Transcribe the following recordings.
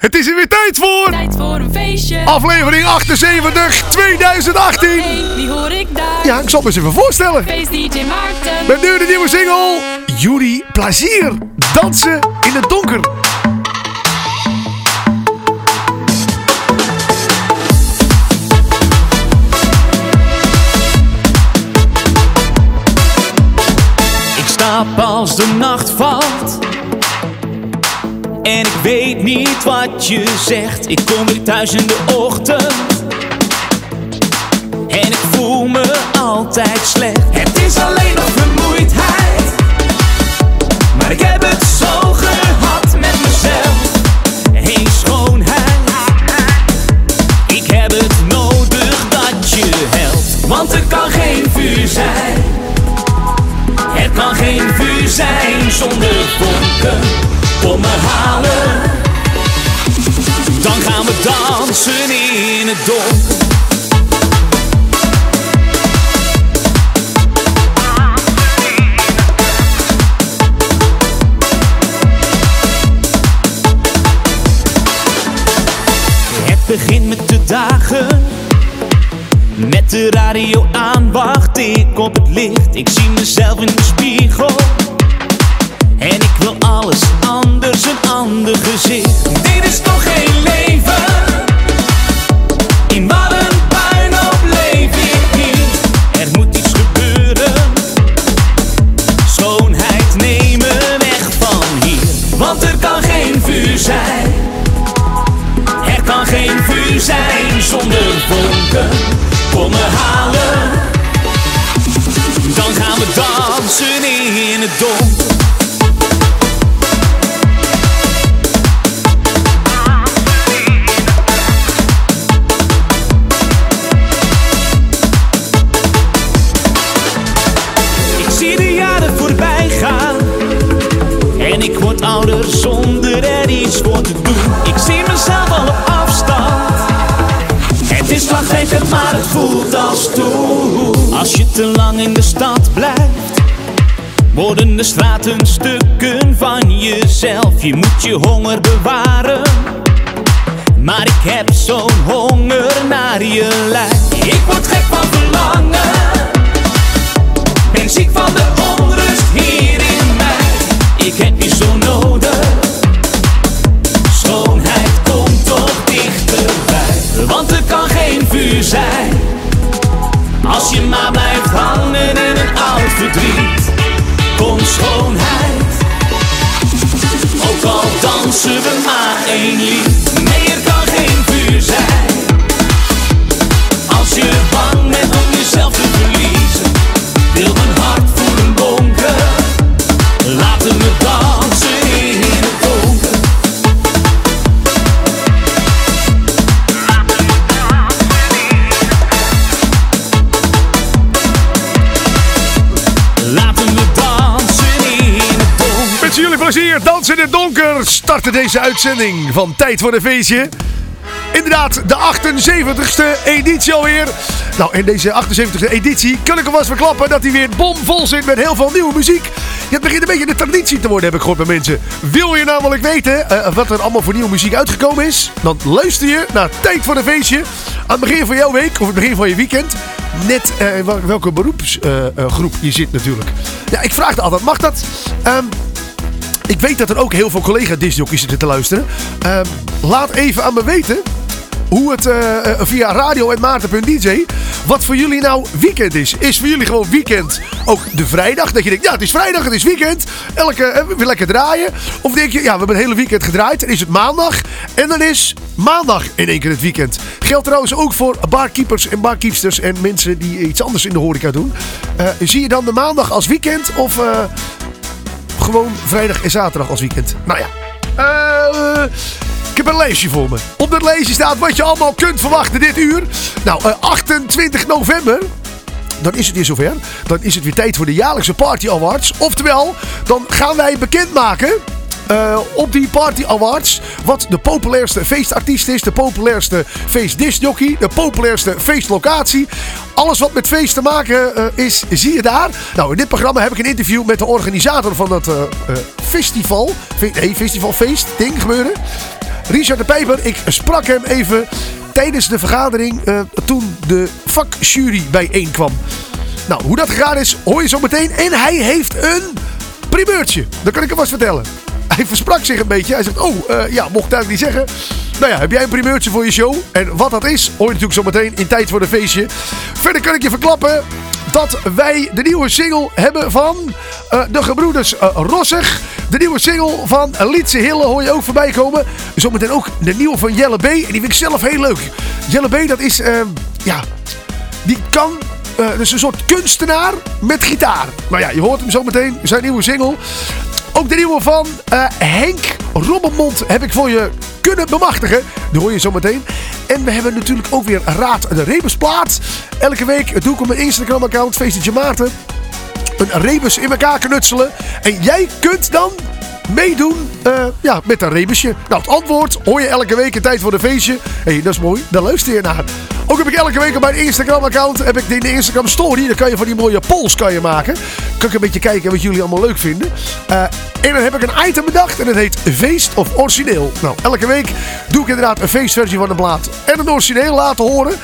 Het is er weer tijd voor. Tijd voor een feestje. Aflevering 78 2018. Hey, wie hoor ik daar? Ja, ik zal me eens even voorstellen. Feest DJ Maarten. Met nu de nieuwe single. Jury Plezier. Dansen in het donker. Ik slaap als de nacht valt. En ik weet niet wat je zegt. Ik kom weer thuis in de ochtend. En ik voel me altijd slecht. Het is alleen nog vermoeidheid. Maar ik heb het zo gehad met mezelf. Hé schoonheid. Ik heb het nodig dat je helpt. Want er kan geen vuur zijn. Er kan geen vuur zijn zonder vonken. Kom halen. Dan gaan we dansen in het donker. Het begint met de dagen. Met de radio aan wacht ik op het licht. Ik zie mezelf in de spiegel. En ik wil alles anders, een ander gezicht. Dit is toch geen leven? Worden de straten stukken van jezelf. Je moet je honger bewaren. Maar ik heb zo'n honger naar je lijf. Ik word gek van verlangen. Ben ziek van de onrust hier in mij. Ik heb je zo nodig. Schoonheid komt toch dichterbij. Want er kan geen vuur zijn. Als je maar blijft hangen in een oud verdriet. Schoonheid. Ook al dansen we maar één lied. Nee, er kan geen donker. Starten deze uitzending van Tijd voor een Feestje. Inderdaad, de 78ste editie alweer. Nou, in deze 78ste editie kan ik alvast verklappen dat hij weer bomvol zit met heel veel nieuwe muziek. Het begint een beetje de traditie te worden, heb ik gehoord bij mensen. Wil je namelijk weten eh, wat er allemaal voor nieuwe muziek uitgekomen is? Dan luister je naar Tijd voor een Feestje. Aan het begin van jouw week of het begin van je weekend. Net eh, wel- welke beroepsgroep je zit natuurlijk. Ja, ik vraag altijd, mag dat? Ehm, ik weet dat er ook heel veel collega-discjockeys zitten te luisteren. Ehm, laat even aan me weten hoe het eh, eh, via radio.maarten.dj wat voor jullie nou weekend is. Is voor jullie gewoon weekend ook de vrijdag? Dat je denkt, ja het is vrijdag, het is weekend. Elke, eh, weer lekker draaien. Of denk je, ja we hebben een hele weekend gedraaid. Dan is het maandag. En dan is maandag in één keer het weekend. Geldt trouwens ook voor barkeepers en barkeepsters en mensen die iets anders in de horeca doen. Zie je dan de maandag als weekend of... eh, gewoon vrijdag en zaterdag als weekend. Nou ja. Eh, ik heb een lijstje voor me. Op dat lijstje staat wat je allemaal kunt verwachten dit uur. Nou, eh, 28 november. Dan is het weer zover. Dan is het weer tijd voor de jaarlijkse Party Awards. Oftewel, dan gaan wij bekendmaken eh, op die Party Awards. Wat de populairste feestartiest is. De populairste feestdiscjockey. De populairste feestlocatie. Alles wat met feest te maken eh, is, zie je daar. Nou, in dit programma heb ik een interview met de organisator van dat eh, festival. Fe nee, festivalfeest ding gebeuren. Richard de Pijper. Ik sprak hem even tijdens de vergadering toen de vakjury bijeenkwam. Nou, hoe dat gegaan is, hoor je zo meteen. En hij heeft een primeurtje. Dat kan ik hem vast vertellen. Hij versprak zich een beetje. Hij zegt, oh, eh, ja, mocht ik niet zeggen. Nou ja, heb jij een primeurtje voor je show? En wat dat is, hoor je natuurlijk zo meteen in Tijd voor de Feestje. Verder kan ik je verklappen dat wij de nieuwe single hebben van eh, de gebroeders uh, Rossig. De nieuwe single van Lietse Hille hoor je ook voorbij komen. Zometeen ook de nieuwe van Jelle B. En die vind ik zelf heel leuk. Jelle B, dat is, ja, die kan dus een soort kunstenaar met gitaar. Nou ja, je hoort hem zo meteen, zijn nieuwe single. Ook de nieuwe van uh, Henk Robbenmond heb ik voor je kunnen bemachtigen. Die hoor je zo meteen. En we hebben natuurlijk ook weer Raad de Rebusplaat. Elke week doe ik op mijn Instagram-account, Feestje Maarten, een rebus in elkaar knutselen. En jij kunt dan meedoen uh, ja, met een rebusje. Nou, het antwoord hoor je elke week in tijd voor de feestje. Hé, hey, dat is mooi. Daar luister je naar. Ook heb ik elke week op mijn Instagram-account heb ik de Instagram Story. Dan kan je van die mooie polls kan je maken. Kan ik een beetje kijken wat jullie allemaal leuk vinden. Uh, en dan heb ik een item bedacht en het heet Feest of Origineel. Nou, elke week doe ik inderdaad een feestversie van een plaat en een origineel laten horen.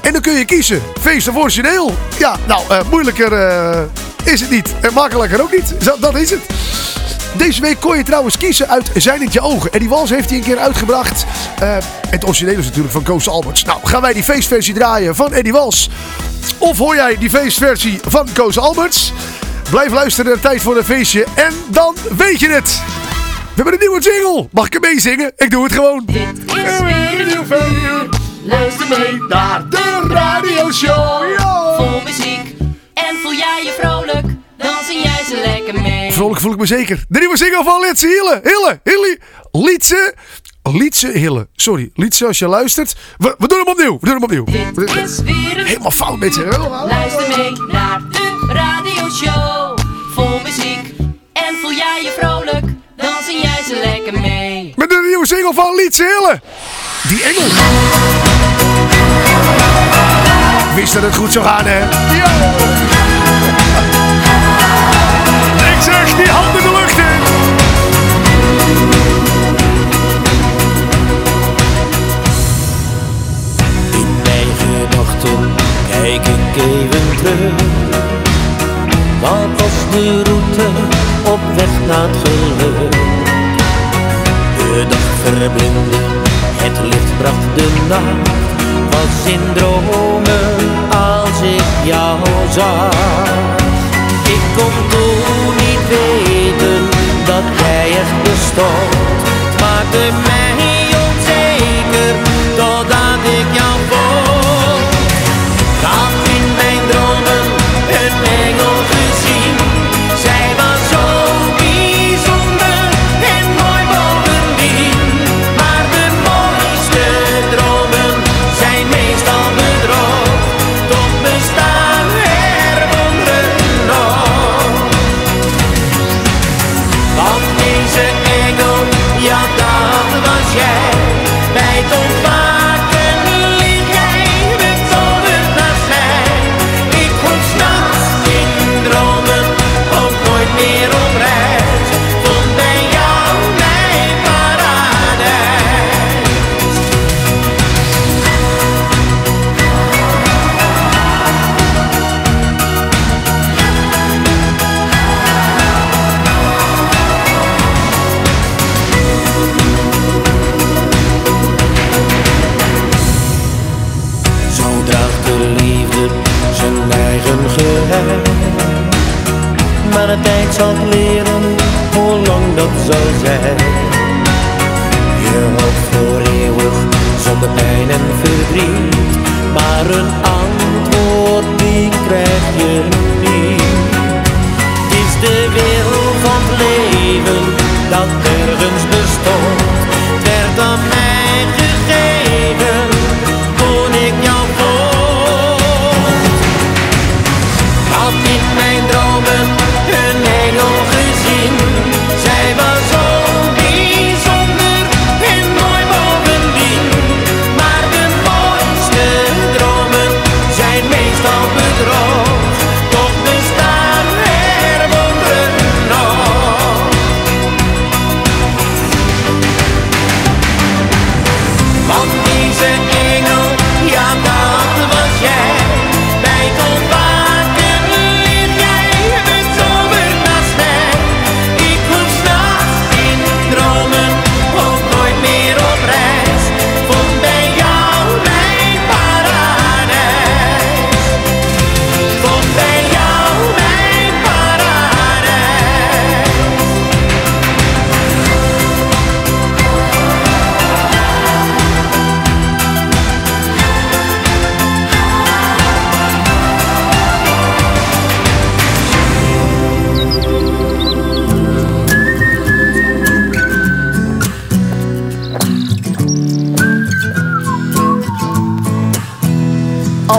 En dan kun je kiezen. Feest of origineel. Ja, nou, uh, moeilijker is het niet. En makkelijker ook niet. Dat is het. Deze week kon je trouwens kiezen uit Zijn het je ogen. En die wals heeft hij een keer uitgebracht. Uh, het origineel is natuurlijk van Koos Alberts. Nou, gaan wij die feestversie draaien van Eddie Wals? Of hoor jij die feestversie van Koos Alberts? Blijf luisteren naar Tijd voor een Feestje en dan weet je het. We hebben een nieuwe jingle. Mag ik hem meezingen? Ik doe het gewoon. Dit is weer een nieuw uur. Luister mee naar de radioshow. Yo. Vol muziek. En voel jij je vrolijk? Ze lekker mee. Vrolijk voel ik me zeker. De nieuwe single van Litse Hille. Hille. Hille. Lietse. Lietse Hille. Sorry. Lietse, als je luistert. We, we doen hem opnieuw. We doen hem opnieuw. Dit is weer een... Helemaal fout met je. Luister mee naar de radioshow. Vol muziek. En voel jij je vrolijk? Dan zing jij ze lekker mee. Met de nieuwe single van Lietse Hille. Die engel. Wist dat het goed zou gaan, hè? Yo! Terug. Wat was de route op weg naar het geluk? De dag verblindde, het licht bracht de nacht. Was in als ik jou zag. Ik kon toen niet weten dat jij echt bestond. Het maakte mij onzeker totdat ik jou de tijd zal leren hoe lang dat zal zijn. Je hoopt voor eeuwig zonder pijn en verdriet. Maar een antwoord die krijg je niet. Is de wil van het leven dat ergens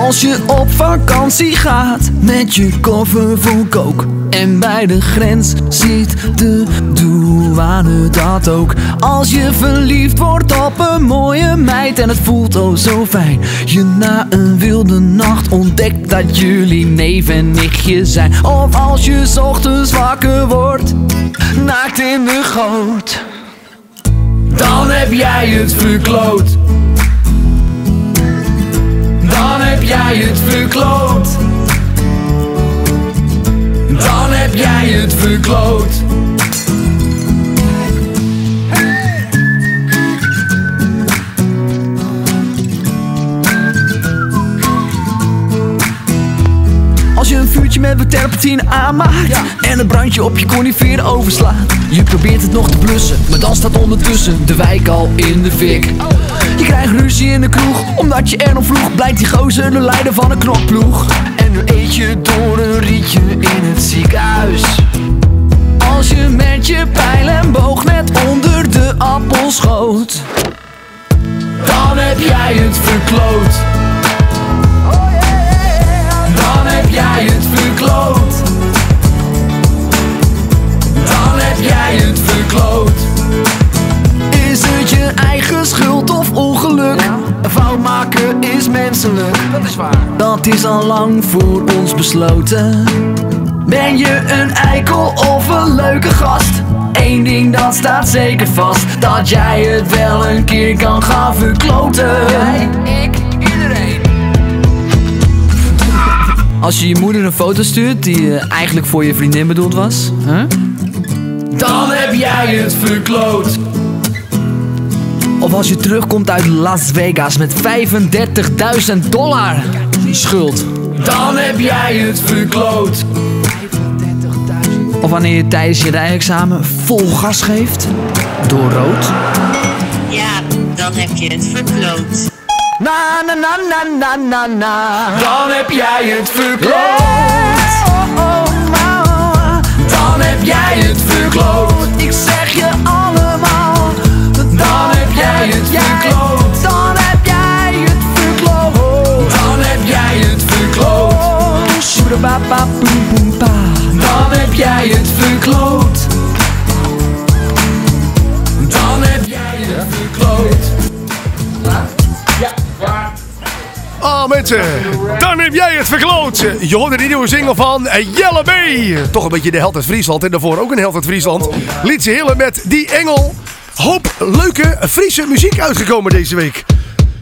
Als je op vakantie gaat met je koffer vol kook En bij de grens ziet de douane dat ook. Als je verliefd wordt op een mooie meid En het voelt oh zo fijn. Je na een wilde nacht ontdekt dat jullie neef en nichtje zijn. Of als je ochtends wakker wordt Naakt in de goot. Dan heb jij het verkloot jij het verkloot. Dan heb jij het verkloot. Als je een vuurtje met terpentine aanmaakt En het brandje op je conifeer overslaat Je probeert het nog te blussen Maar dan staat ondertussen de wijk al in de fik Je krijgt ruzie in de kroeg Omdat je er nog vroeg Blijkt die gozer de leider van een knokploeg En nu eet je door een rietje in het ziekenhuis Als je met je pijl en boog net onder de appel schoot Dan heb jij het verkloot dan heb jij het verkloot. Dan heb jij het verkloot. Is het je eigen schuld of ongeluk? Een fout maken is menselijk. Dat is waar. Dat is al lang voor ons besloten. Ben je een eikel of een leuke gast? Eén ding dat staat zeker vast Dat jij het wel een keer kan gaan verkloten Jij, ik, iedereen als je je moeder een foto stuurt die eh, eigenlijk voor je vriendin bedoeld was, hè? dan heb jij het verkloot. Of als je terugkomt uit Las Vegas met 35.000 dollar schuld, dan heb jij het verkloot. Of wanneer je tijdens je rijexamen vol gas geeft, door rood. Ja, dan heb je het verkloot. Na na na na na na na. Dan heb jij het verkloot. Dan heb jij het verkloot. Ik zeg je verkloot. Dan heb jij het verkloot. Dan heb jij het verkloot. Shoedababa boem boem pa. Dan heb jij het verkloot. Dan heb jij het verkloot. Ah, mensen, dan heb jij het verkloot. Je hoorde die nieuwe single van Jelle B. Toch een beetje de held uit Friesland. En daarvoor ook een held uit Friesland. Liet ze met Die Engel. Hoop leuke Friese muziek uitgekomen deze week.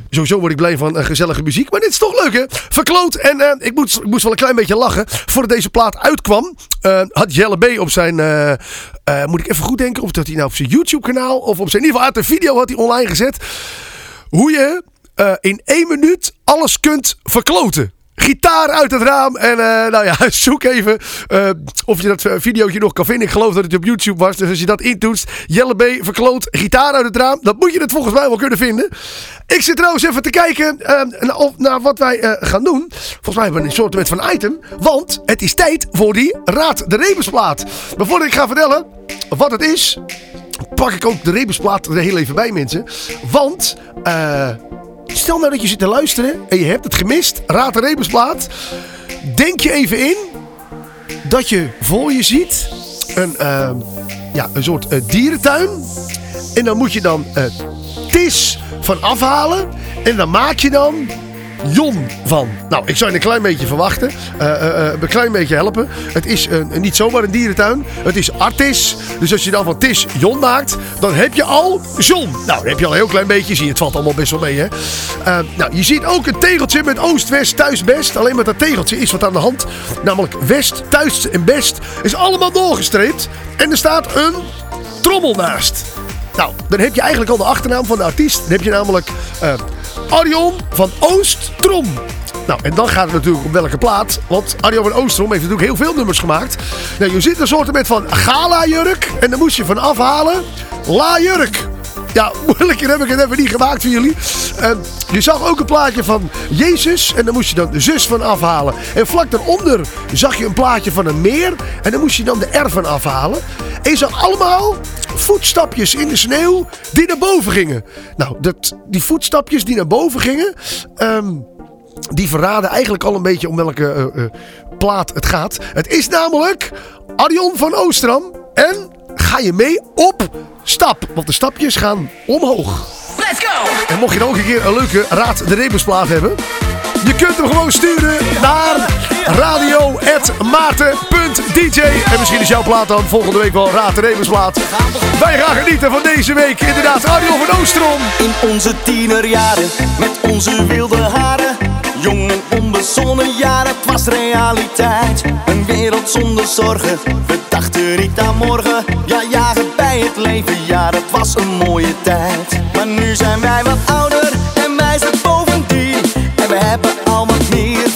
Sowieso word ik blij van eh, gezellige muziek. Maar dit is toch leuk, hè? Verkloot. En eh, ik, moest, ik moest wel een klein beetje lachen. Voordat deze plaat uitkwam, eh, had Jelle B op zijn... moet ik even goed denken of dat hij nou op zijn YouTube-kanaal... of op zijn... In ieder geval uit een video had hij online gezet. Hoe je in één minuut alles kunt verkloten. Gitaar uit het raam. En eh, nou ja, zoek even eh, of je dat eh, videootje nog kan vinden. Ik geloof dat het op YouTube was. Dus als je dat intoetst. Jelle B. verkloot gitaar uit het raam. Dan moet je het volgens mij wel kunnen vinden. Ik zit trouwens even te kijken naar, wat wij gaan doen. Volgens mij hebben we een soort van item. Want het is tijd voor die Raad de Rebusplaat. Maar voordat ik ga vertellen wat het is pak ik ook de rebusplaat er heel even bij, mensen. Want, eh, stel nou dat je zit te luisteren en je hebt het gemist. Raad de rebusplaat. Denk je even in dat je voor je ziet een, eh, ja, een soort eh, dierentuin. En dan moet je dan eh tis van afhalen. En dan maak je dan Jon van. Nou, ik zou je een klein beetje verwachten. Eh, eh, eh, een klein beetje helpen. Het is een, niet zomaar een dierentuin. Het is Artis. Dus als je dan van Tis Jon maakt, dan heb je al John. Nou, dan heb je al een heel klein beetje. Zie je, het valt allemaal best wel mee, hè. Nou, je ziet ook een tegeltje met oost, west, thuis, best. Alleen met dat tegeltje is wat aan de hand. Namelijk west, thuis en best is allemaal doorgestreept. En er staat een trommel naast. Nou, dan heb je eigenlijk al de achternaam van de artiest. Dan heb je namelijk Arjon van Oostrom. Nou, en dan gaat het natuurlijk om welke plaat. Want Arjon van Oostrom heeft natuurlijk heel veel nummers gemaakt. Nou, je ziet een soort met van gala-jurk. En dan moest je van afhalen la-jurk. Ja, moeilijker heb ik het even niet gemaakt voor jullie. Eh, je zag ook een plaatje van Jezus. En daar moest je dan de zus van afhalen. En vlak daaronder zag je een plaatje van een meer. En daar moest je dan de R van afhalen. En je zag allemaal voetstapjes in de sneeuw die naar boven gingen. Nou, dat, die voetstapjes die naar boven gingen. ehm, die verraden eigenlijk al een beetje om welke eh, eh, plaat het gaat. Het is namelijk Arjon van Oostram. En ga je mee op stap? Want de stapjes gaan omhoog. Let's go! En mocht je dan ook een keer een leuke Raad de Rebusplaat hebben. Je kunt hem gewoon sturen naar radio.maarten.dj En misschien is jouw plaat dan volgende week wel Raad de Rebusplaat. Wij gaan genieten van deze week. Inderdaad, Arjon van Oostrom. In onze tienerjaren, met onze wilde haren. Jong en onbezonnen jaren, het was realiteit. Een wereld zonder zorgen, we dachten niet aan morgen. Ja, jagen bij het leven, ja, dat was een mooie tijd. Maar nu zijn wij wat ouder en wij zijn bovendien. En we hebben al wat meer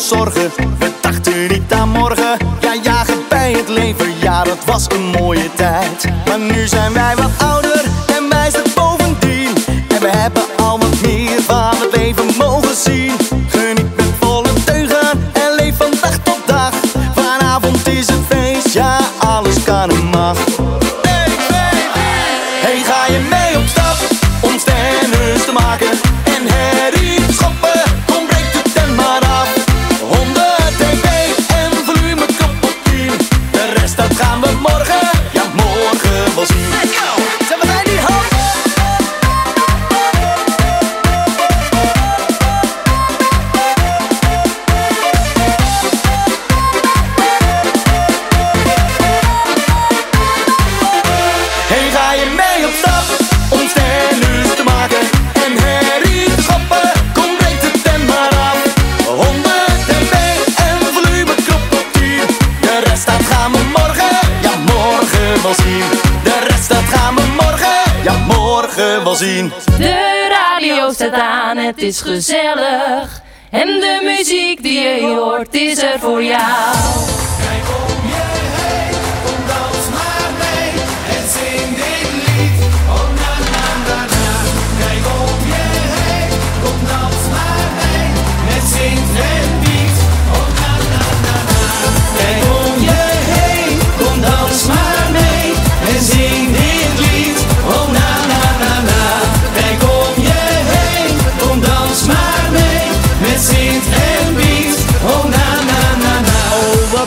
zorgen, we dachten niet aan morgen. Ja, jagen bij het leven, ja, dat was een mooie tijd. De radio staat aan, het is gezellig. En de muziek die je hoort is er voor jou.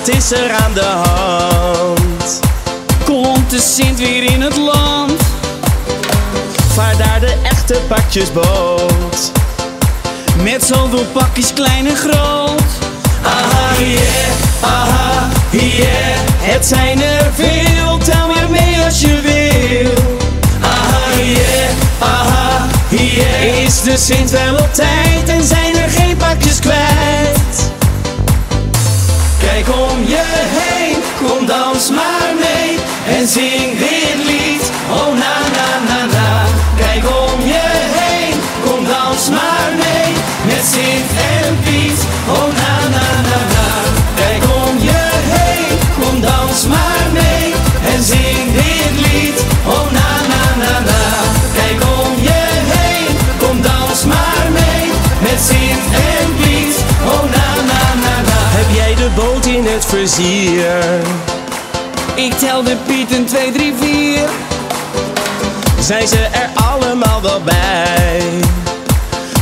Wat is er aan de hand? Komt de Sint weer in het land? Vaar daar de echte pakjesboot. Met zoveel pakjes klein en groot. Aha, yeah, aha, yeah. Het zijn er veel, tel maar mee als je wil. Aha, yeah, aha, yeah. Is de Sint wel op tijd en zijn er geen pakjes kwijt? Dans maar mee en zing dit lied. Oh na na na na. Kijk om je heen, kom dans maar mee met Sint en Piet. Oh na na na na. Kijk om je heen, kom dans maar mee en zing dit lied. Oh na na na na. Kijk om je heen, kom dans maar mee met Sint en Piet. Oh na na na na. Heb jij de boot in het verzier? Ik tel de Piet een 2, 3, 4. Zijn ze er allemaal wel bij?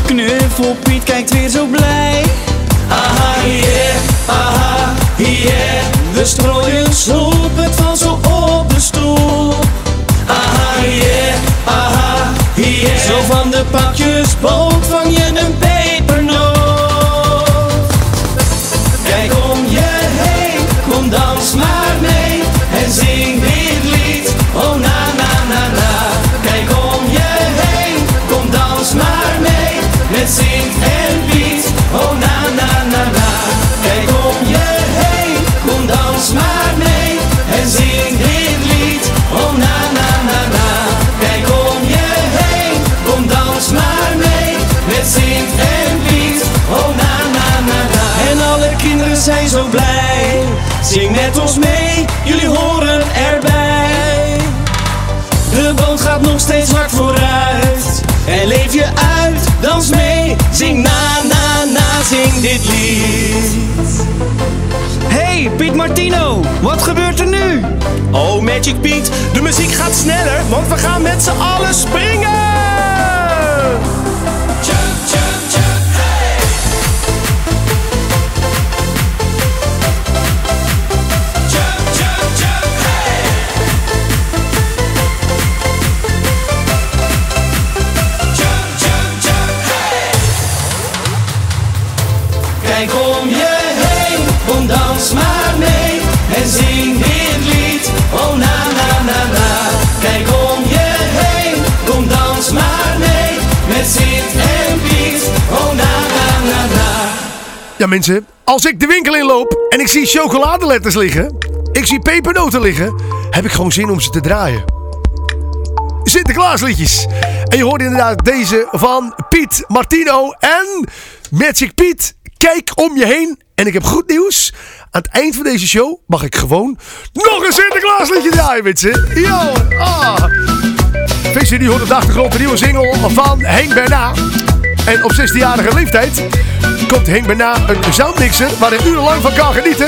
Knuffel Piet kijkt weer zo blij. Aha, yeah, aha, yeah. We strooien soep, het valt zo op de stoel. Aha, yeah, aha, yeah. Zo van de pakjesboot vang je een Zing met ons mee, jullie horen erbij. De boot gaat nog steeds hard vooruit. En leef je uit, dans mee, zing na, na, na, zing dit lied. Hey, Piet Martino, wat gebeurt er nu? Oh, Magic Piet, de muziek gaat sneller, want we gaan met z'n allen springen! Ja mensen, als ik de winkel inloop en ik zie chocoladeletters liggen, ik zie pepernoten liggen, heb ik gewoon zin om ze te draaien. Sinterklaasliedjes. En je hoort inderdaad deze van Piet Martino en Magic Piet. Kijk om je heen. En ik heb goed nieuws. Aan het eind van deze show mag ik gewoon nog een Sinterklaasliedje draaien, mensen. Yo, ah. Visser die hoort op de achtergrond de nieuwe single van Henk Berna. En op 16-jarige leeftijd komt Henk Berna een soundmixer waar hij urenlang van kan genieten.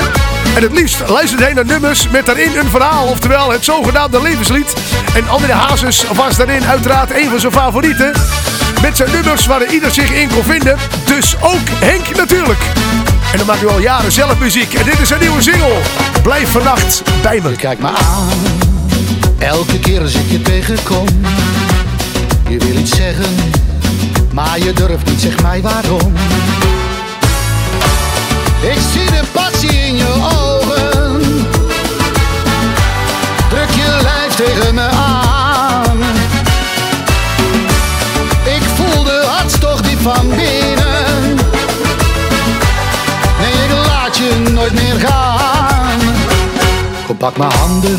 En het liefst luistert hij naar nummers met daarin een verhaal, oftewel het zogenaamde levenslied. En André Hazes was daarin uiteraard een van zijn favorieten. Met zijn nummers waar ieder zich in kon vinden. Dus ook Henk natuurlijk. En dan maakt hij al jaren zelf muziek. En dit is zijn nieuwe single. Blijf vannacht bij me. Kijk me aan, elke keer als ik je tegenkom. Je wil iets zeggen, maar je durft niet, zeg mij waarom. Ik zie de passie in je ogen. Druk je lijf tegen me aan. Ik voel de hartstocht diep van binnen. Nee, ik laat je nooit meer gaan. Kom, pak mijn handen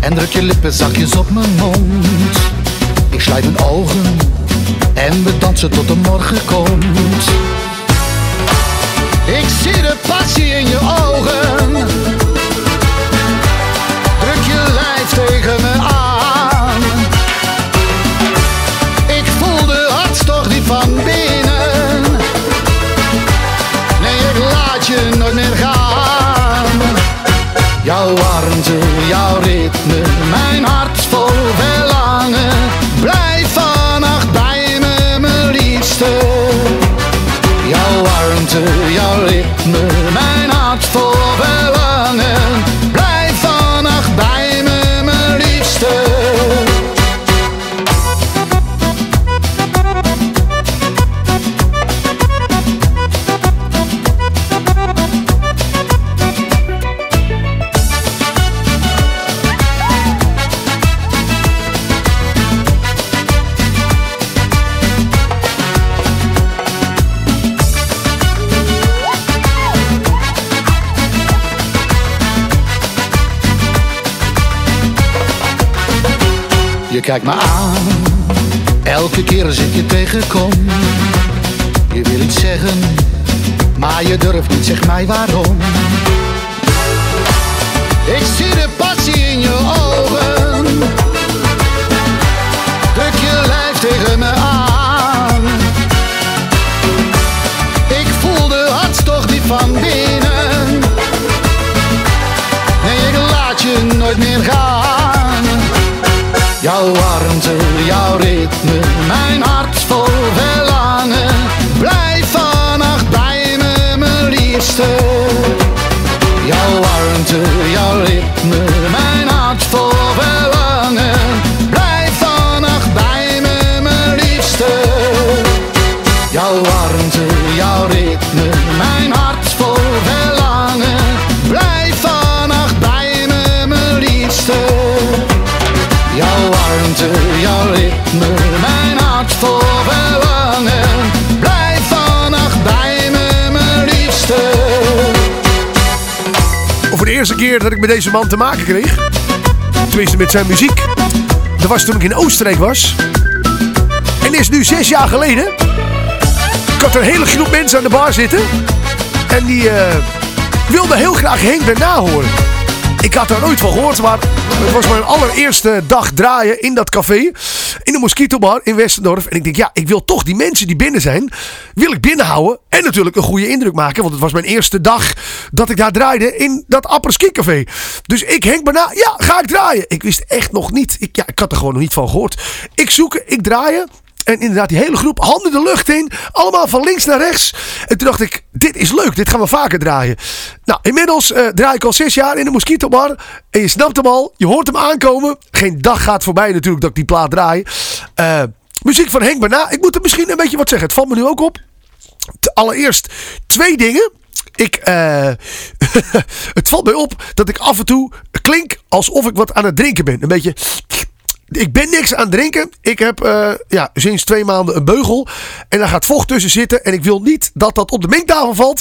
en druk je lippen zachtjes op mijn mond. Ik sluit mijn ogen en we dansen tot de morgen komt. Ik zie de passie in je ogen. Druk je lijf tegen me aan. Ik voel de hartstocht die van binnen. Nee, ik laat je nooit meer gaan. Jouw warmte, jouw ritme, mijn hart Je kijkt me aan, elke keer als ik je tegenkom. Je wil iets zeggen, maar je durft niet, zeg mij waarom. Vol. Blijf vannacht bij mijn liefste. Voor de eerste keer dat ik met deze man te maken kreeg. Tenminste met zijn muziek. Dat was toen ik in Oostenrijk was. En is nu zes jaar geleden. Ik had een hele groep mensen aan de bar zitten. En die, eh, wilde heel graag Henk daarna horen. Ik had daar nooit van gehoord, maar het was mijn allereerste dag draaien in dat café. In de Mosquito in Westendorf. En ik denk, ja, ik wil toch die mensen die binnen zijn, wil ik binnenhouden. En natuurlijk een goede indruk maken. Want het was mijn eerste dag dat ik daar draaide in dat Apres Café. Dus ik Henk bijna, ja, ga ik draaien. Ik wist echt nog niet. Ik, ja, ik had er gewoon nog niet van gehoord. Ik zoeken, ik draaien. En inderdaad, die hele groep, handen de lucht in. Allemaal van links naar rechts. En toen dacht ik, dit is leuk, dit gaan we vaker draaien. Nou, inmiddels eh, draai ik al zes jaar in de Mosquito Bar. En je snapt hem al, je hoort hem aankomen. Geen dag gaat voorbij natuurlijk dat ik die plaat draai. Eh, muziek van Henk Bana. Ik moet er misschien een beetje wat zeggen. Het valt me nu ook op. Allereerst twee dingen. Ik, eh, het valt mij op dat ik af en toe klink alsof ik wat aan het drinken ben. Een beetje ik ben niks aan het drinken. Ik heb eh, ja, sinds twee maanden een beugel. En daar gaat vocht tussen zitten. En ik wil niet dat dat op de mengtafel valt.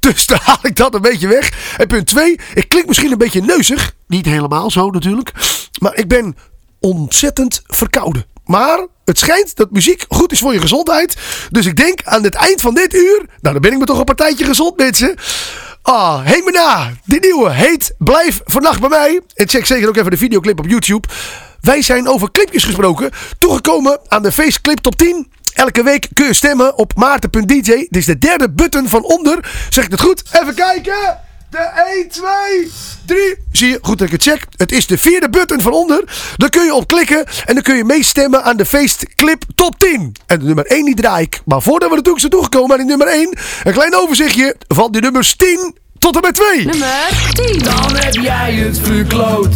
Dus daar haal ik dat een beetje weg. En punt twee. Ik klink misschien een beetje neuzig. Niet helemaal zo natuurlijk. Maar ik ben ontzettend verkouden. Maar het schijnt dat muziek goed is voor je gezondheid. Dus ik denk aan het eind van dit uur. Nou, dan ben ik me toch een partijtje gezond, mensen. Ah, heen me na. Die nieuwe heet Blijf vannacht bij mij. En check zeker ook even de videoclip op YouTube. Wij zijn over clipjes gesproken. Toegekomen aan de Faceclip Top 10. Elke week kun je stemmen op maarten.dj. Dit is de derde button van onder. Zeg ik het goed? Even kijken. De 1, 2, 3. Zie je? Goed dat ik het check. Het is de vierde button van onder. Daar kun je op klikken. En dan kun je meestemmen aan de Faceclip Top 10. En de nummer 1 die draai ik. Maar voordat we er toe zijn toegekomen aan die nummer 1. Een klein overzichtje van de nummers 10 tot en met 2. Nummer 10. Dan heb jij het verkloot.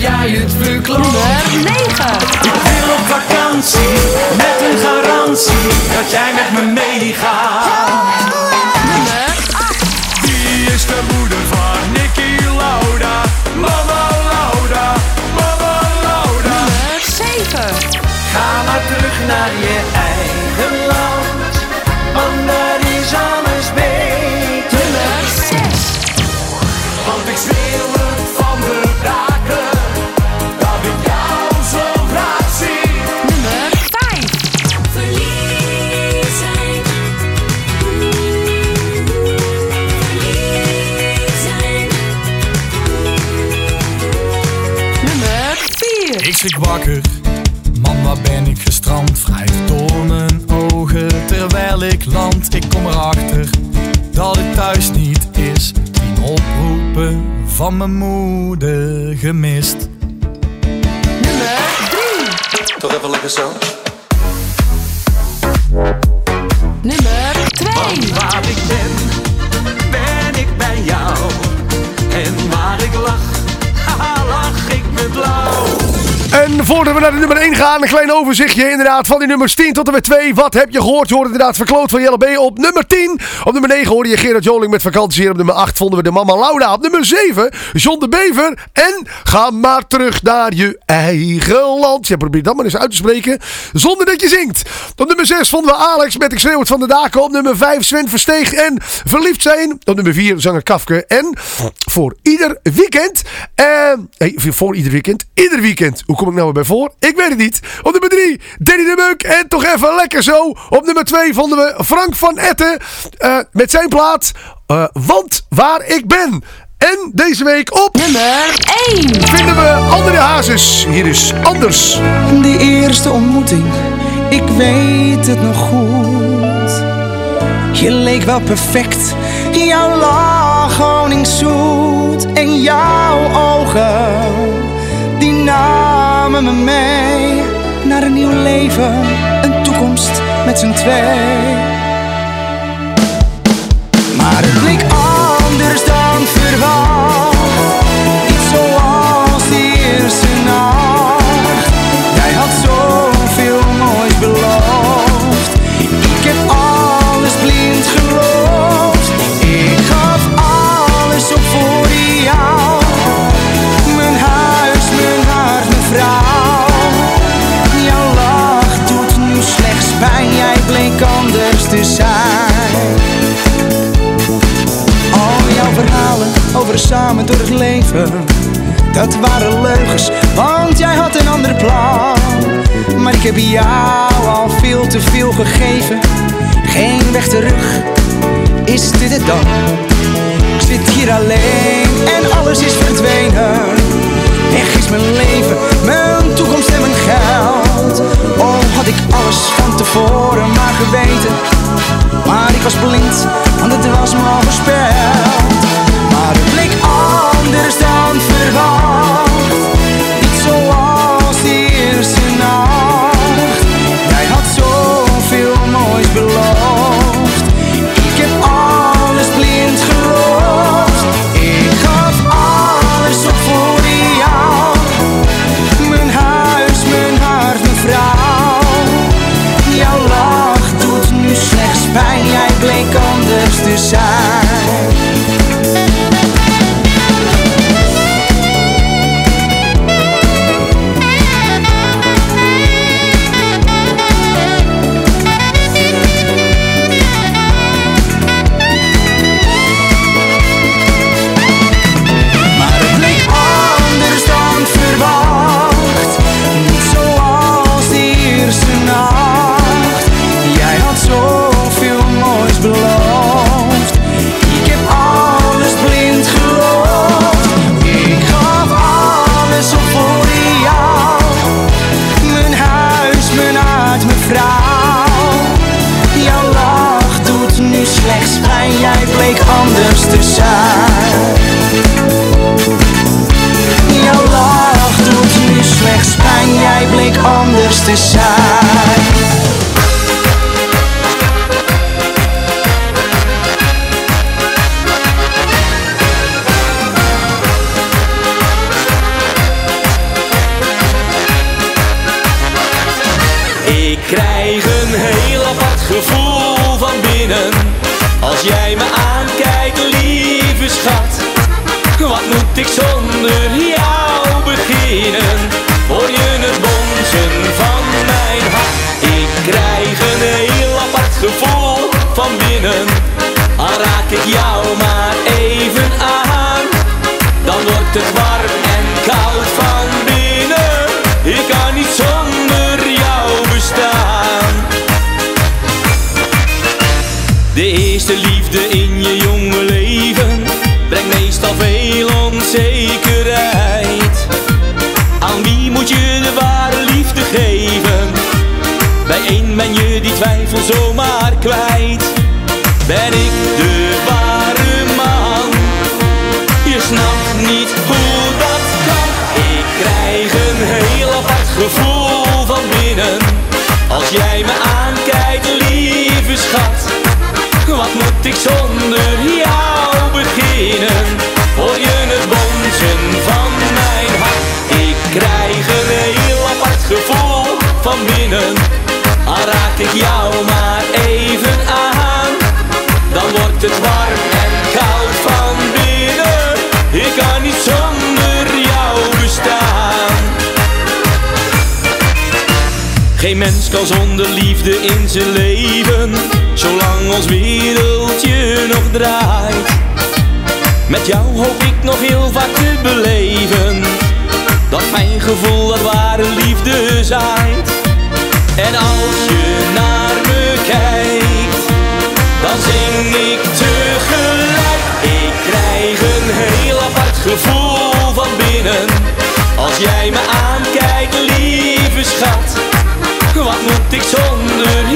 Jij het verkloot. Nummer 9. Ik wil op vakantie met een garantie dat jij met me meegaat. Nummer 8. Wie is de moeder van Nicky Lauda? Mama Lauda, mama Lauda. Nummer 7. Ga maar terug naar je schrik wakker, man waar ben ik gestrand? Wrijf door mijn ogen terwijl ik land. Ik kom erachter dat het thuis niet is. Tien oproepen van mijn moeder gemist. Nummer 3. Toch even lekker zo. Nummer 2. Waar ik ben, ben ik bij jou. En waar ik lach, haha, lach ik met blauw. En voordat we naar de nummer 1 gaan, een klein overzichtje inderdaad van die nummers 10 tot en met 2. Wat heb je gehoord? Je hoort inderdaad verkloot van Jelle B op nummer 10. Op nummer 9 hoorde je Gerard Joling met vakantie. En op nummer 8 vonden we de Mama Lauda. Op nummer 7 John de Bever. En ga maar terug naar je eigen land. Ja, probeer dat maar eens uit te spreken zonder dat je zingt. Op nummer 6 vonden we Alex met Ik schreeuw van de daken. Op nummer 5 Sven Versteeg en Verliefd zijn. Op nummer 4 zanger Kafke. En voor ieder weekend. Eh, nee, voor ieder weekend. Ieder weekend. Hoe kom ik nou weer bij voor? Ik weet het niet. Op nummer 3 Danny de Munk. En toch even lekker zo. Op nummer 2 vonden we Frank van Etten. eh, met zijn plaat. eh, Want waar ik ben. En deze week op Nummer 1. vinden we André Hazes. Hier is Anders. Die eerste ontmoeting, ik weet het nog goed. Je leek wel perfect, jouw lach honingszoet. En jouw ogen, namen me mee. Naar een nieuw leven, een toekomst met z'n twee. Maar het bleek anders dan verwacht. Al jouw verhalen over samen door het leven, dat waren leugens, want jij had een ander plan. Maar ik heb jou al veel te veel gegeven, geen weg terug, is dit het dan? Ik zit hier alleen en alles is verdwenen. Weg is mijn leven, mijn toekomst en mijn geld. Oh, had ik alles was blind, want het was ik zonder jou beginnen? Hoor je het bonzen van mijn hart? Ik krijg een heel apart gevoel van binnen. Al raak ik jou maar even aan, dan wordt het warm. kwijt. Ben ik het warm en koud van binnen. Ik kan niet zonder jou bestaan. Geen mens kan zonder liefde in zijn leven, zolang ons wereldje nog draait. Met jou hoop ik nog heel vaak te beleven, dat mijn gevoel dat ware liefde zaait. En als je naar dan zing ik tegelijk. Ik krijg een heel apart gevoel van binnen, als jij me aankijkt, lieve schat. Wat moet ik zonder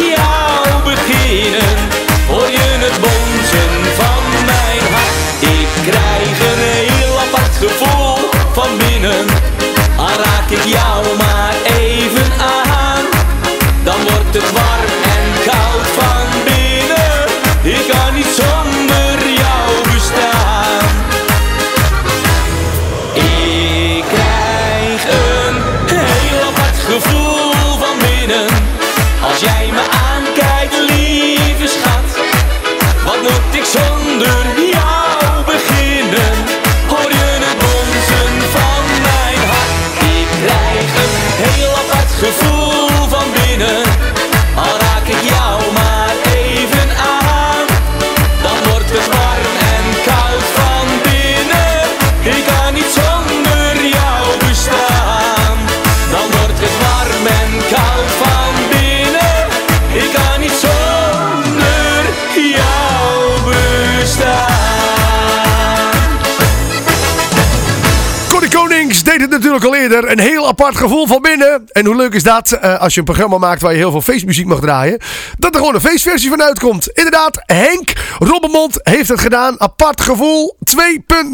eerder. Een heel apart gevoel van binnen. En hoe leuk is dat eh, als je een programma maakt waar je heel veel feestmuziek mag draaien. Dat er gewoon een feestversie van uitkomt. Inderdaad, Henk Robbenmond heeft het gedaan. Apart gevoel 2.0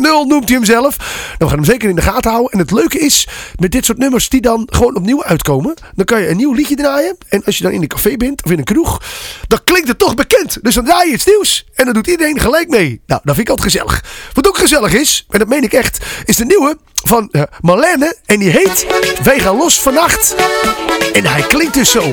noemt hij hem zelf. Nou, we gaan hem zeker in de gaten houden. En het leuke is, met dit soort nummers die dan gewoon opnieuw uitkomen. Dan kan je een nieuw liedje draaien. En als je dan in een café bent of in een kroeg. Dan klinkt het toch bekend. Dus dan draai je iets nieuws. En dan doet iedereen gelijk mee. Nou, dat vind ik altijd gezellig. Wat ook gezellig is, en dat meen ik echt, is de nieuwe van eh, Marlene. En die heet Wij gaan los vannacht. En hij klinkt dus zo.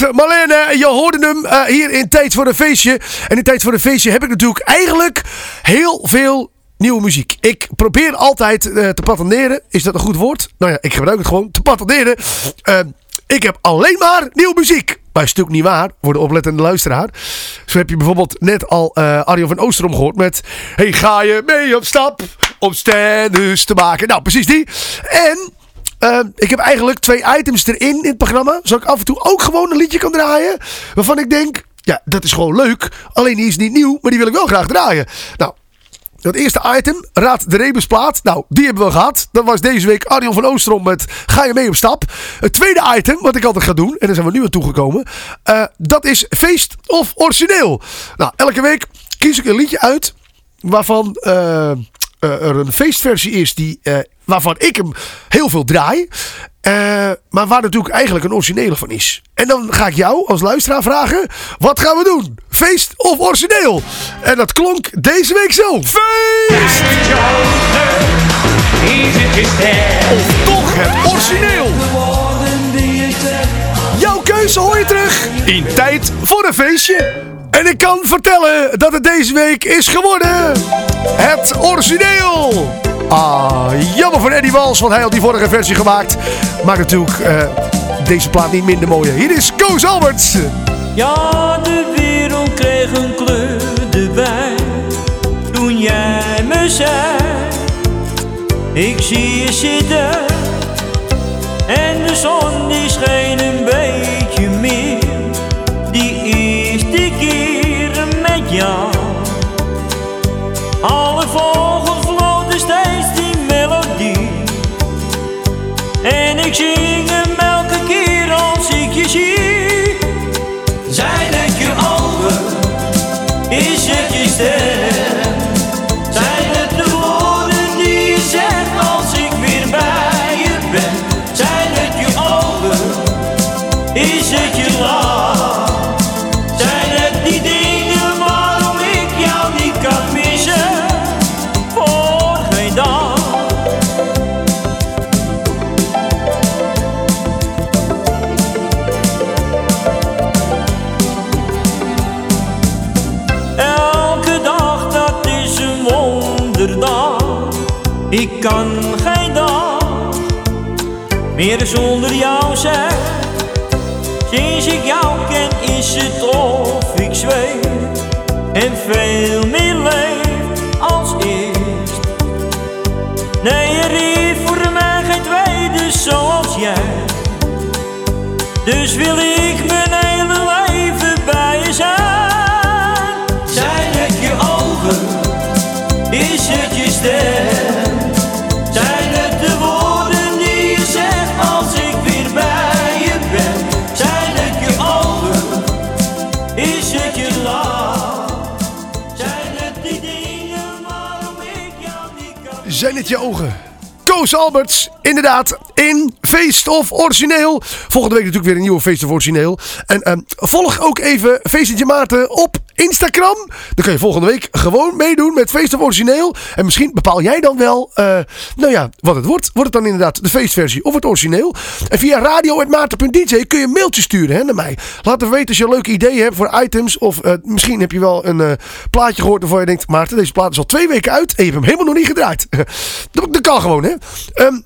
Marlene, je hoorde hem eh, hier in Tijd voor een Feestje. En in Tijd voor een Feestje heb ik natuurlijk eigenlijk heel veel nieuwe muziek. Ik probeer altijd eh, te patenteren. Is dat een goed woord? Nou ja, ik gebruik het gewoon. Te patenteren. Eh, ik heb alleen maar nieuwe muziek. Maar is natuurlijk niet waar voor de oplettende luisteraar. Zo heb je bijvoorbeeld net al eh Arjo van Oosterom gehoord met... Hey, ga je mee op stap om stennis te maken? Nou, precies die. En eh, ik heb eigenlijk twee items erin in het programma. Zodat ik af en toe ook gewoon een liedje kan draaien. Waarvan ik denk, ja, dat is gewoon leuk. Alleen die is niet nieuw, maar die wil ik wel graag draaien. Nou, dat eerste item, Raad de Rebusplaat. Nou, die hebben we gehad. Dat was deze week Arjan van Oostrom met Ga je mee op stap. Het tweede item, wat ik altijd ga doen, en daar zijn we nu aan toegekomen. eh, dat is feest of origineel. Nou, elke week kies ik een liedje uit waarvan eh, er een feestversie is die, eh, waarvan ik hem heel veel draai. Eh, maar waar natuurlijk eigenlijk een originele van is. En dan ga ik jou als luisteraar vragen: wat gaan we doen? Feest of origineel? En dat klonk deze week zo: Feest! Of toch het origineel? Jouw keuze hoor je terug in tijd voor een feestje. En ik kan vertellen dat het deze week is geworden het origineel. Ah, jammer voor Eddie Wals, want hij had die vorige versie gemaakt. Maar natuurlijk eh, deze plaat niet minder mooi. Hier is Koos Alberts. Ja, de wereld kreeg een kleur erbij Toen jij me zei Ik zie je zitten En de zon die scheen Vogels floten steeds die melodie. En ik zing hem kan geen dag meer zonder jou zijn. Sinds ik jou ken is het of ik zweef en veel meer leef als eerst. Nee, er is voor mij geen tweede zoals jij. Dus wil ik mijn Zijn het je ogen? Koos Alberts, inderdaad, in Feest of Origineel. Volgende week natuurlijk weer een nieuwe Feest of Origineel. En ehm, volg ook even Feestje Maarten op Instagram. Dan kun je volgende week gewoon meedoen met Feest of Origineel. En misschien bepaal jij dan wel, eh, nou ja, wat het wordt. Wordt het dan inderdaad de feestversie of het origineel? En via radio.maarten.dj kun je een mailtje sturen hè, naar mij. Laat even weten als je leuke ideeën hebt voor items. Of eh, misschien heb je wel een eh, plaatje gehoord waarvan je denkt... Maarten, deze plaat is al twee weken uit en je hebt hem helemaal nog niet gedraaid. dat, dat kan gewoon, hè. Ehm,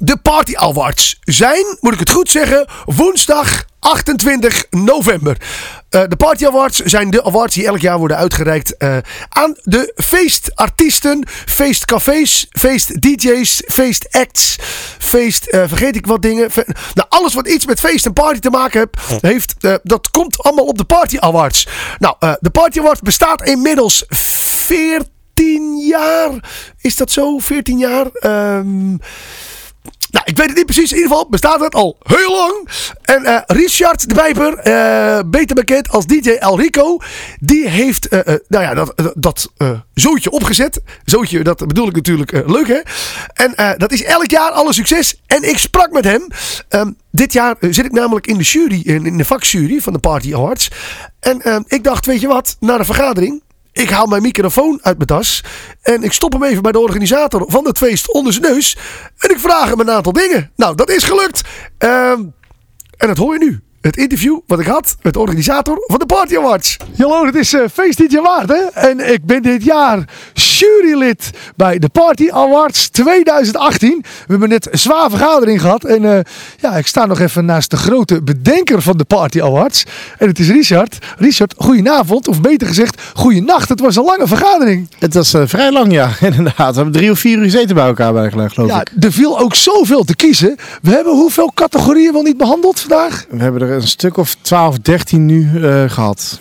de Party Awards zijn, moet ik het goed zeggen, woensdag 28 november. Eh, de Party Awards zijn de awards die elk jaar worden uitgereikt eh, aan de feestartiesten, feestcafés, feest-dj's, feestacts, feest, eh, vergeet ik wat dingen. Fe- nou, alles wat iets met feest en party te maken heeft, heeft dat komt allemaal op de Party Awards. Nou, de Party Awards bestaat inmiddels 14 jaar. Is dat zo? 14 jaar? Ehm nou, ik weet het niet precies. In ieder geval bestaat het al heel lang. En eh, Richard de Bijper, eh, beter bekend als DJ El Rico, die heeft eh, nou ja, dat, zootje opgezet. Zootje, dat bedoel ik natuurlijk leuk hè. En dat is elk jaar alle succes. En ik sprak met hem. Ehm, dit jaar zit ik namelijk in de jury, in, in de vakjury van de Party Awards. En ehm, ik dacht, weet je wat, na de vergadering. Ik haal mijn microfoon uit mijn tas. En ik stop hem even bij de organisator van het feest onder zijn neus. En ik vraag hem een aantal dingen. Nou, dat is gelukt. Ehm, en dat hoor je nu. Het interview wat ik had met de organisator van de Party Awards. Hallo, het is uh, Feest dit jaar waard, hè? En ik ben dit jaar jurylid bij de Party Awards 2018. We hebben net een zwaar vergadering gehad. En eh, ja, ik sta nog even naast de grote bedenker van de Party Awards. En het is Richard. Richard, goedenavond. Of beter gezegd, goeienacht. Het was een lange vergadering. Het was eh, vrij lang, ja, inderdaad. We hebben drie of vier uur gezeten bij elkaar, bijna, geloof Ja, ik. er viel ook zoveel te kiezen. We hebben hoeveel categorieën wel niet behandeld vandaag? We hebben er een stuk of 12, 13 nu eh, gehad.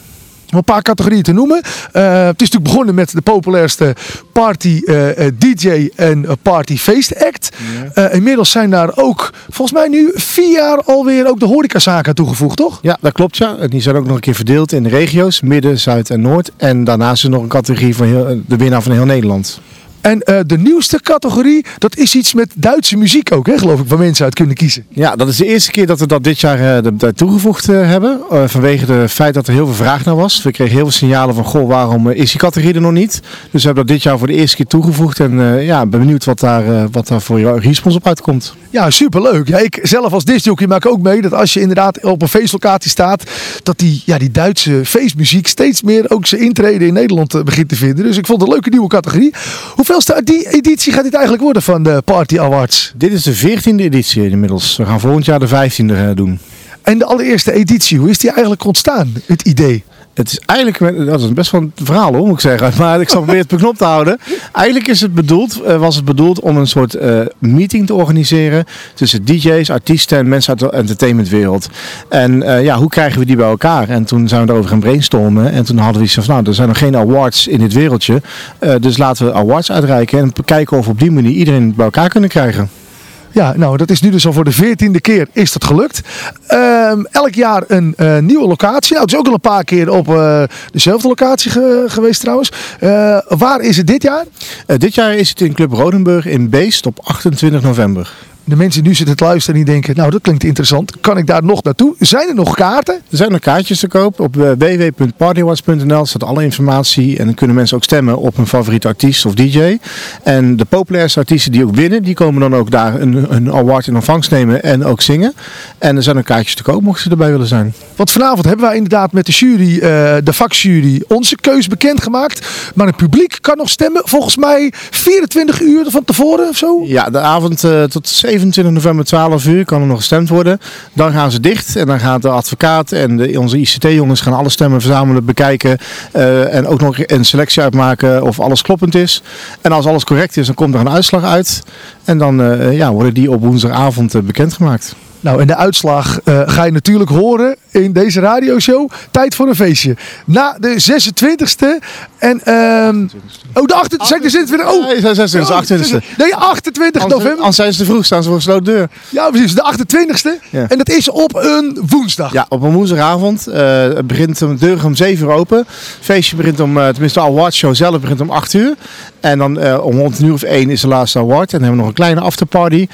Om een paar categorieën te noemen. Eh, het is natuurlijk begonnen met de populairste party eh, eh, DJ en party feest act. Eh, inmiddels zijn daar ook, volgens mij nu vier jaar alweer ook de horecazaken toegevoegd, toch? Ja, dat klopt, ja. En die zijn ook nog een keer verdeeld in de regio's, midden, zuid en noord. En daarnaast is er nog een categorie van heel, de winnaar van heel Nederland. En eh, de nieuwste categorie, dat is iets met Duitse muziek ook, hè, geloof ik, waar mensen uit kunnen kiezen. Ja, dat is de eerste keer dat we dat dit jaar eh, toegevoegd eh, hebben. Vanwege het feit dat er heel veel vraag naar was. We kregen heel veel signalen van, goh, waarom is die categorie er nog niet? Dus we hebben dat dit jaar voor de eerste keer toegevoegd. En ja, ben benieuwd wat daar, wat daar voor jou respons op uitkomt. Ja, superleuk. Ja, ik zelf als discjockey maak ook mee dat als je inderdaad op een feestlocatie staat, dat die, ja, die Duitse feestmuziek steeds meer ook zijn intrede in Nederland begint te vinden. Dus ik vond het een leuke nieuwe categorie. Hoeveel hoeveelste die editie gaat dit eigenlijk worden van de Party Awards? Dit is de 14e editie inmiddels. We gaan volgend jaar de 15e eh, doen. En de allereerste editie, hoe is die eigenlijk ontstaan, het idee? Het is eigenlijk, dat is best wel een verhaal hoor, moet ik zeggen. Maar ik zal proberen het beknopt te houden. Eigenlijk is het bedoeld, eh, was het bedoeld om een soort eh, meeting te organiseren tussen DJ's, artiesten en mensen uit de entertainmentwereld. En eh, ja, hoe krijgen we die bij elkaar? En toen zijn we daarover gaan brainstormen. En toen hadden we iets van, nou, er zijn nog geen awards in dit wereldje. Dus laten we awards uitreiken en kijken of we op die manier iedereen bij elkaar kunnen krijgen. Ja, nou, dat is nu dus al voor de veertiende keer is dat gelukt. Ehm, elk jaar een eh, nieuwe locatie. Nou, het is ook al een paar keer op eh, dezelfde locatie ge- geweest trouwens. Eh, waar is het dit jaar? Dit jaar is het in Club Rodenburg in Beest op 28 november. De mensen die nu zitten te luisteren en die denken, nou dat klinkt interessant. Kan ik daar nog naartoe? Zijn er nog kaarten? Er zijn nog kaartjes te koop. Op eh, www.partywatch.nl staat alle informatie. En dan kunnen mensen ook stemmen op hun favoriete artiest of DJ. En de populairste artiesten die ook winnen, die komen dan ook daar een, een award in ontvangst nemen en ook zingen. En er zijn ook kaartjes te koop, mochten ze erbij willen zijn. Want vanavond hebben wij inderdaad met de jury, eh, de vakjury, onze keus bekendgemaakt. Maar het publiek kan nog stemmen, volgens mij 24 uur van tevoren of zo. Ja, de avond eh, tot 27 november 12 uur kan er nog gestemd worden. Dan gaan ze dicht en dan gaat de advocaat en de, onze ICT-jongens gaan alle stemmen verzamelen, bekijken. eh, en ook nog een selectie uitmaken of alles kloppend is. En als alles correct is, dan komt er een uitslag uit. En dan eh, ja, worden die op woensdagavond eh, bekendgemaakt. Nou, en de uitslag eh, ga je natuurlijk horen in deze radioshow. Tijd voor een feestje. Na de 26e en... ehm oh, de 28e. Zeg ik de 26e? Oh, Nee, 26e, 28e. Nee, 28 november. Anders zijn ze te vroeg, staan ze voor een gesloten deur. Ja, precies. De 28e. Ja. En dat is op een woensdag. Ja, op een woensdagavond. eh, het begint om, de deur om 7 uur open. Het feestje begint om, eh, tenminste de awardshow zelf begint om 8 uur. En dan om rond een uur of 1 is de laatste award. En dan hebben we nog een kleine afterparty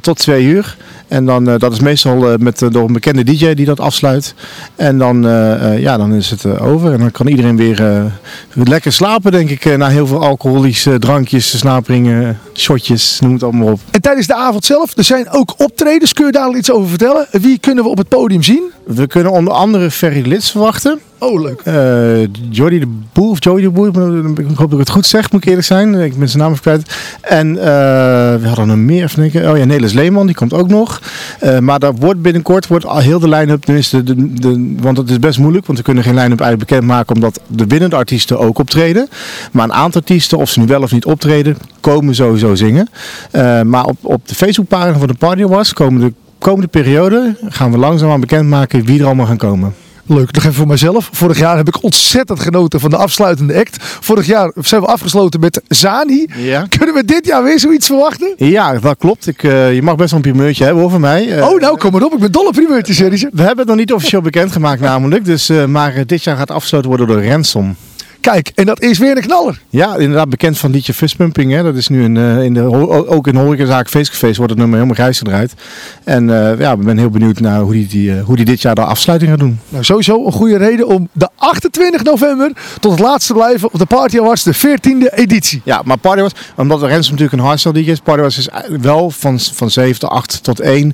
tot 2 uur. En dan, eh, dat is meestal eh, met, eh, door een bekende DJ die dat afsluit. En dan, ja, dan is het over. En dan kan iedereen weer lekker slapen, denk ik. na heel veel alcoholische drankjes, snaperingen, shotjes, noem het allemaal op. En tijdens de avond zelf, er zijn ook optredens. Kun je daar iets over vertellen? Wie kunnen we op het podium zien? We kunnen onder andere Ferry Lits verwachten. Oh, leuk. Eh Jordi de Boer, of Joey de Boer, ik hoop dat ik het goed zeg, moet ik eerlijk zijn. Ik ben zijn naam even kwijt. En eh, we hadden er meer, even denken. Oh ja, Nelis Leeman, die komt ook nog. Eh, maar daar wordt binnenkort wordt al heel de line-up, tenminste, de, de, want het is best moeilijk, want we kunnen geen line-up eigenlijk bekendmaken, omdat de winnende artiesten ook optreden. Maar een aantal artiesten, of ze nu wel of niet optreden, komen sowieso zingen. Maar op, op de Facebookpagina van de Party Awards, komende, komende periode, gaan we langzaamaan bekendmaken wie er allemaal gaan komen. Leuk, nog even voor mijzelf. Vorig jaar heb ik ontzettend genoten van de afsluitende act. Vorig jaar zijn we afgesloten met Zani. Ja. Kunnen we dit jaar weer zoiets verwachten? Ja, dat klopt. Ik, eh, je mag best wel een primeurtje hebben hoor van mij. Eh, oh, nou kom maar op. Ik ben dol op primeurtjes, series. We hebben het nog niet officieel bekendgemaakt namelijk. Dus, eh, maar dit jaar gaat afgesloten worden door Ransom. Kijk, en dat is weer een knaller. Ja, inderdaad bekend van liedje Fistpumping. Hè. Dat is nu een, eh, in de, ook in de horecazaak Feestcafés wordt het nummer helemaal grijs gedraaid. En eh, ja, ik ben heel benieuwd naar hoe die, die, eh, hoe die dit jaar de afsluiting gaat doen. Nou, sowieso een goede reden om de 28 november tot het laatste te blijven op de Party Awards, de 14e editie. Ja, maar Party Wars, omdat Ransom natuurlijk een hardstyle DJ is, Party Wars is wel van, van 7 tot 8 tot 1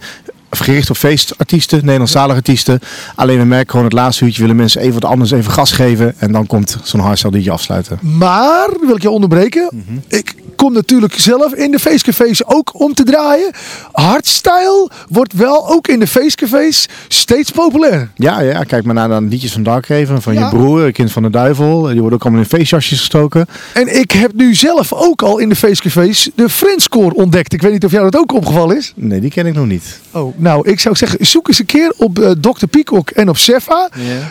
gericht op feestartiesten, Nederlandstalige artiesten. Alleen we merken gewoon het laatste uurtje willen mensen even wat anders even gas geven. En dan komt zo'n hardstyle DJ afsluiten. Maar, wil ik je onderbreken. Mhm. Ik kom natuurlijk zelf in de feestcafés ook om te draaien. Hardstyle wordt wel ook in de feestcafés steeds populair. Ja, ja, kijk maar naar de liedjes van Darkhaven, van Ja. je broer, kind van de duivel. Die worden ook allemaal in feestjasjes gestoken. En ik heb nu zelf ook al in de feestcafés de Friendscore ontdekt. Ik weet niet of jou dat ook opgevallen is. Nee, die ken ik nog niet. Oh, nou, ik zou zeggen, zoek eens een keer op eh, Dr. Peacock en op Sefa.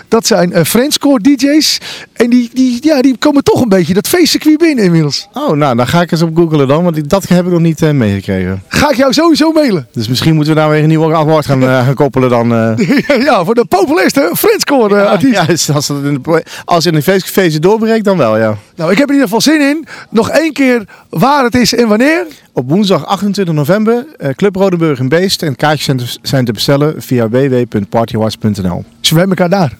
Dat zijn eh Friendscore DJ's. En die, die, ja, die komen toch een beetje dat feestcircuit binnen inmiddels. Oh, nou, dan ga ik eens op googlen dan, want dat heb ik nog niet eh, meegekregen. Ga ik jou sowieso mailen. Dus misschien moeten we daar weer een nieuwe award gaan, eh, gaan koppelen dan. eh. ja, voor de populairste Friendscore eh, artiest. Ja, dus als het in de, als in de doorbreekt, dan wel, ja. Nou, ik heb er in ieder geval zin in. Nog één keer waar het is en wanneer. Op woensdag 28 november, eh, Club Rodenburg in Beest. En kaartjes zijn te, zijn te bestellen via www.partyawards.nl. Ze hebben elkaar daar.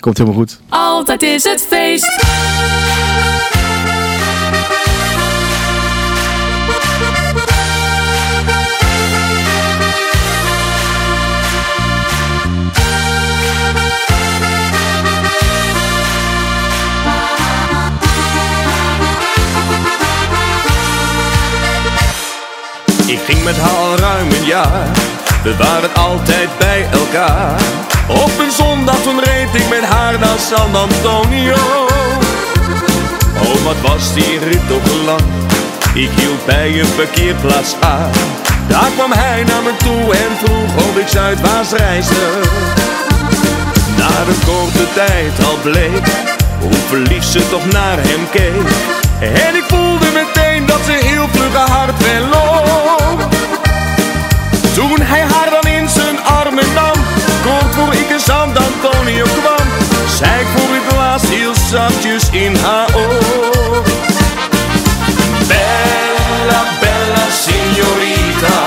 Komt helemaal goed. Altijd is het feest. Ging met haar al ruim een jaar. We waren altijd bij elkaar. Op een zondag toen reed ik met haar naar San Antonio. Oh, wat was die rit toch lang. Ik hield bij een parkeerplaats aan. Daar kwam hij naar me toe en vroeg of ik zuidwaarts reisde. Na een korte tijd al bleek hoe verliefd ze toch naar hem keek. En ik voelde meteen dat ze heel vlug hart verloor. Toen hij haar dan in zijn armen nam, kort voor ik in San Antonio kwam, zei ik voor het laatst heel zachtjes in haar oor. Bella, bella signorita.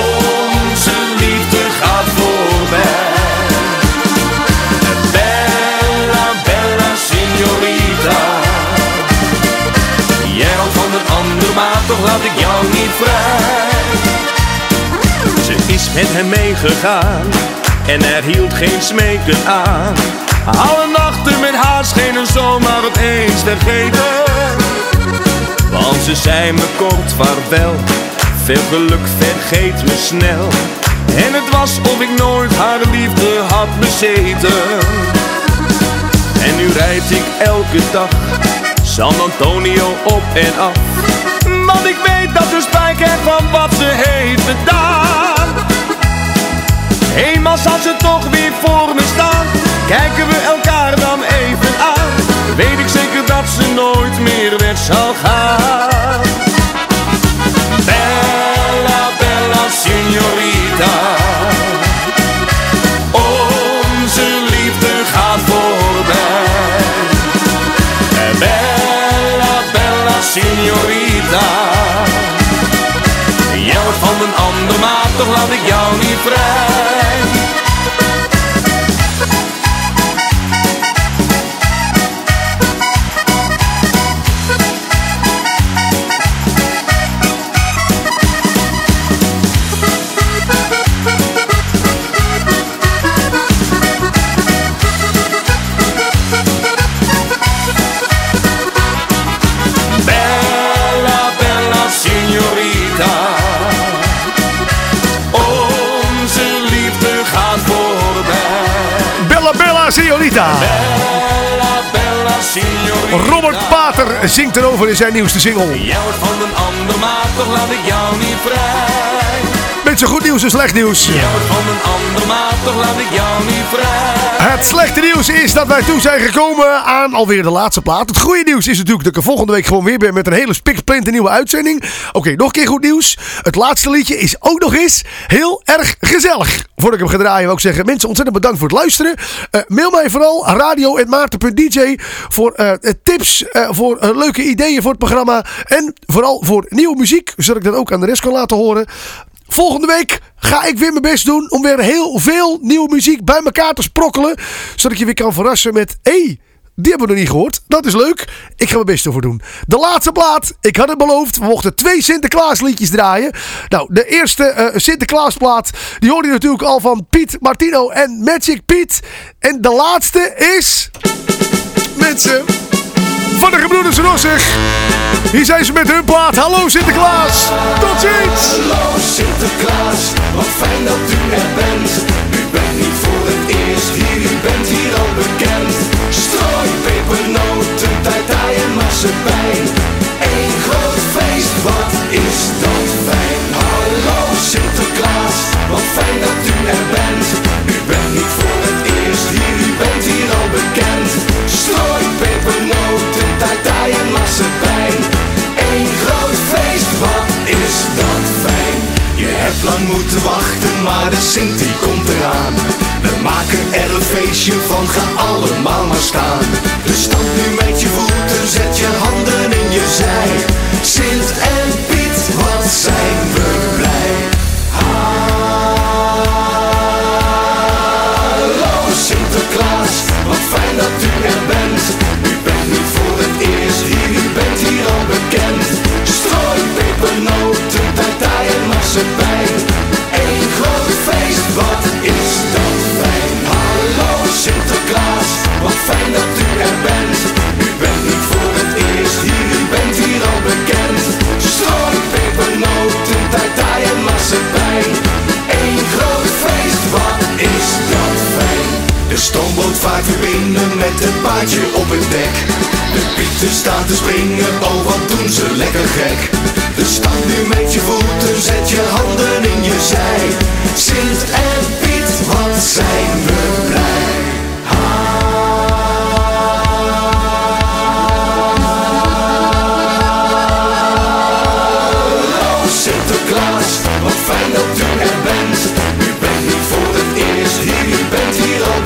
Onze liefde gaat voorbij. Bella, bella signorita. Jij houdt van een ander, maar toch laat ik jou niet vrij. Met hem meegegaan en er hield geen smeken aan. Alle nachten met haar schenen zomaar opeens vergeten. Want ze zei me kort vaarwel, veel geluk vergeet me snel. En het was of ik nooit haar liefde had bezeten. En nu rijd ik elke dag San Antonio op en af. Want ik weet dat ze spijt heeft van wat ze heeft gedaan. Eenmaal zal ze toch weer voor me staan. Kijken we elkaar dan even aan. Weet ik zeker dat ze nooit meer weg zal gaan. Bella, bella signorita. Onze liefde gaat voorbij. Bella, bella signorita. Jij houdt van een ander, maar toch laat ik jou niet vrij. Zingt erover in zijn nieuwste single. Jij houdt van een ander, maar toch laat ik jou niet vrij. Mensen, goed nieuws en slecht nieuws. Jij houdt van een ander, maar toch laat ik jou niet vrij. Het slechte nieuws is dat wij toe zijn gekomen aan alweer de laatste plaat. Het goede nieuws is natuurlijk dat ik er volgende week gewoon weer ben met een hele spiksplinter nieuwe uitzending. Oké, nog een keer goed nieuws. Het laatste liedje is ook nog eens heel erg gezellig. Voordat ik hem ga draaien wil ik zeggen, mensen ontzettend bedankt voor het luisteren. Eh, mail mij vooral radio.maarten.dj voor eh, tips, eh, voor eh, leuke ideeën voor het programma. En vooral voor nieuwe muziek, zodat ik dat ook aan de rest kan laten horen. Volgende week ga ik weer mijn best doen om weer heel veel nieuwe muziek bij elkaar te sprokkelen. Zodat ik je weer kan verrassen met... Hey, die hebben we nog niet gehoord. Dat is leuk. Ik ga mijn best ervoor doen. De laatste plaat. Ik had het beloofd. We mochten twee Sinterklaas liedjes draaien. Nou, de eerste eh Sinterklaas plaat. Die hoorde je natuurlijk al van Piet Martino en Magic Piet. En de laatste is... Mensen... Van de gebroeders Rossig. Hier zijn ze met hun plaat. Hallo Sinterklaas. Tot ziens.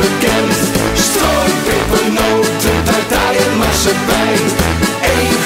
Bekend. Strooi, pepernoten, tartaai en marsepein.